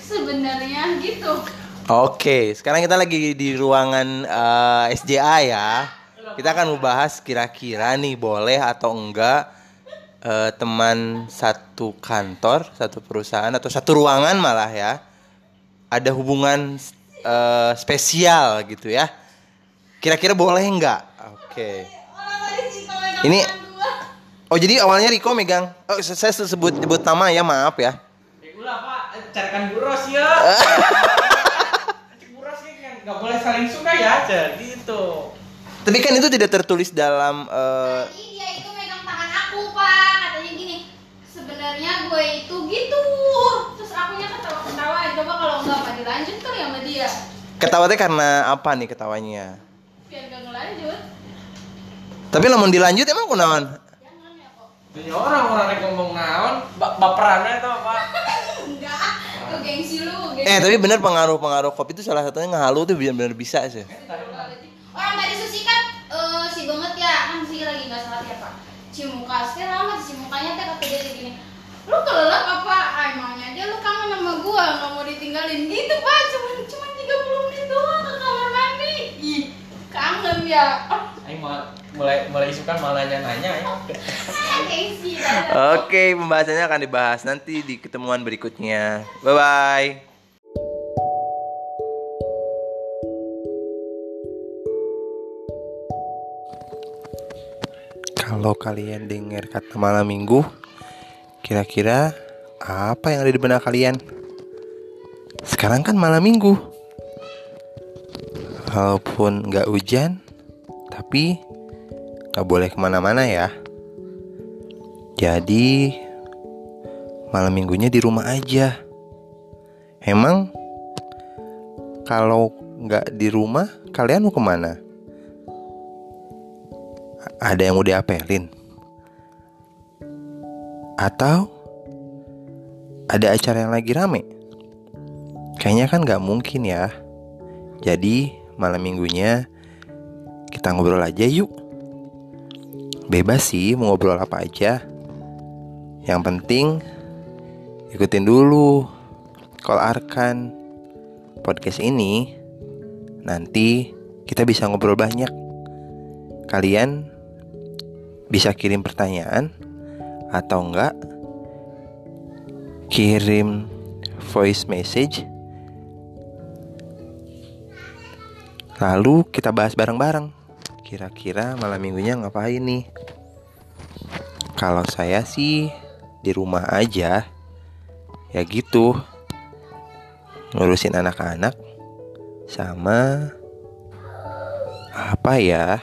sebenarnya gitu Oke, sekarang kita lagi di ruangan eh, SJA ya. Kita akan membahas kira-kira nih boleh atau enggak eh, teman satu kantor, satu perusahaan atau satu ruangan malah ya ada hubungan eh, spesial gitu ya. Kira-kira boleh enggak? Oke. Ini Oh jadi awalnya Riko megang. Oh saya sebut sebut nama ya maaf ya. Carikan buros ya. buros ya nggak boleh saling suka ya, jadi itu. Tapi kan itu tidak tertulis dalam eh, iya itu megang tangan aku pak katanya gini sebenarnya gue itu gitu terus akunya ketawa ketawa coba kalau nggak apa dilanjut kali sama dia Ketawanya karena apa nih ketawanya? biar gak ngelanjut Tapi lamun dilanjut emang kunaon? jangan ya kok Ini orang-orang yang ngomong naon, ba baperannya tuh pak. enggak itu gengsi lu gengsi Eh tapi bener pengaruh-pengaruh kopi itu salah satunya ngehalu tuh bener-bener bisa sih. orang tadi Susi kan eh, si banget ya. Kan Susi lagi nggak salah ya pak. Cimuka sekarang lama si mukanya teh kata dia gini. Lu kelelep apa? Ah, emangnya aja lu kangen sama gua nggak mau ditinggalin. Gitu pak. Cuman cuman 30 menit doang ke kamar mandi. Ih kangen ya. Ayo mau mulai mulai isukan malah nanya-nanya ya. gengsi Oke, pembahasannya akan dibahas nanti di ketemuan berikutnya. Bye bye. Kalau kalian dengar kata malam minggu, kira-kira apa yang ada di benak kalian? Sekarang kan malam minggu. Walaupun nggak hujan, tapi nggak boleh ke mana-mana ya. Jadi malam minggunya di rumah aja. Emang kalau nggak di rumah kalian mau ke mana? Ada yang mau diapelin? Atau ada acara yang lagi rame? Kayaknya kan nggak mungkin ya. Jadi malam minggunya kita ngobrol aja yuk. Bebas sih mau ngobrol apa aja. Yang penting ikutin dulu call Arkan podcast ini. Nanti kita bisa ngobrol banyak. Kalian bisa kirim pertanyaan atau enggak kirim voice message. Lalu kita bahas bareng-bareng. Kira-kira malam minggunya ngapain nih? Kalau saya sih di rumah aja ya gitu ngurusin anak-anak sama apa ya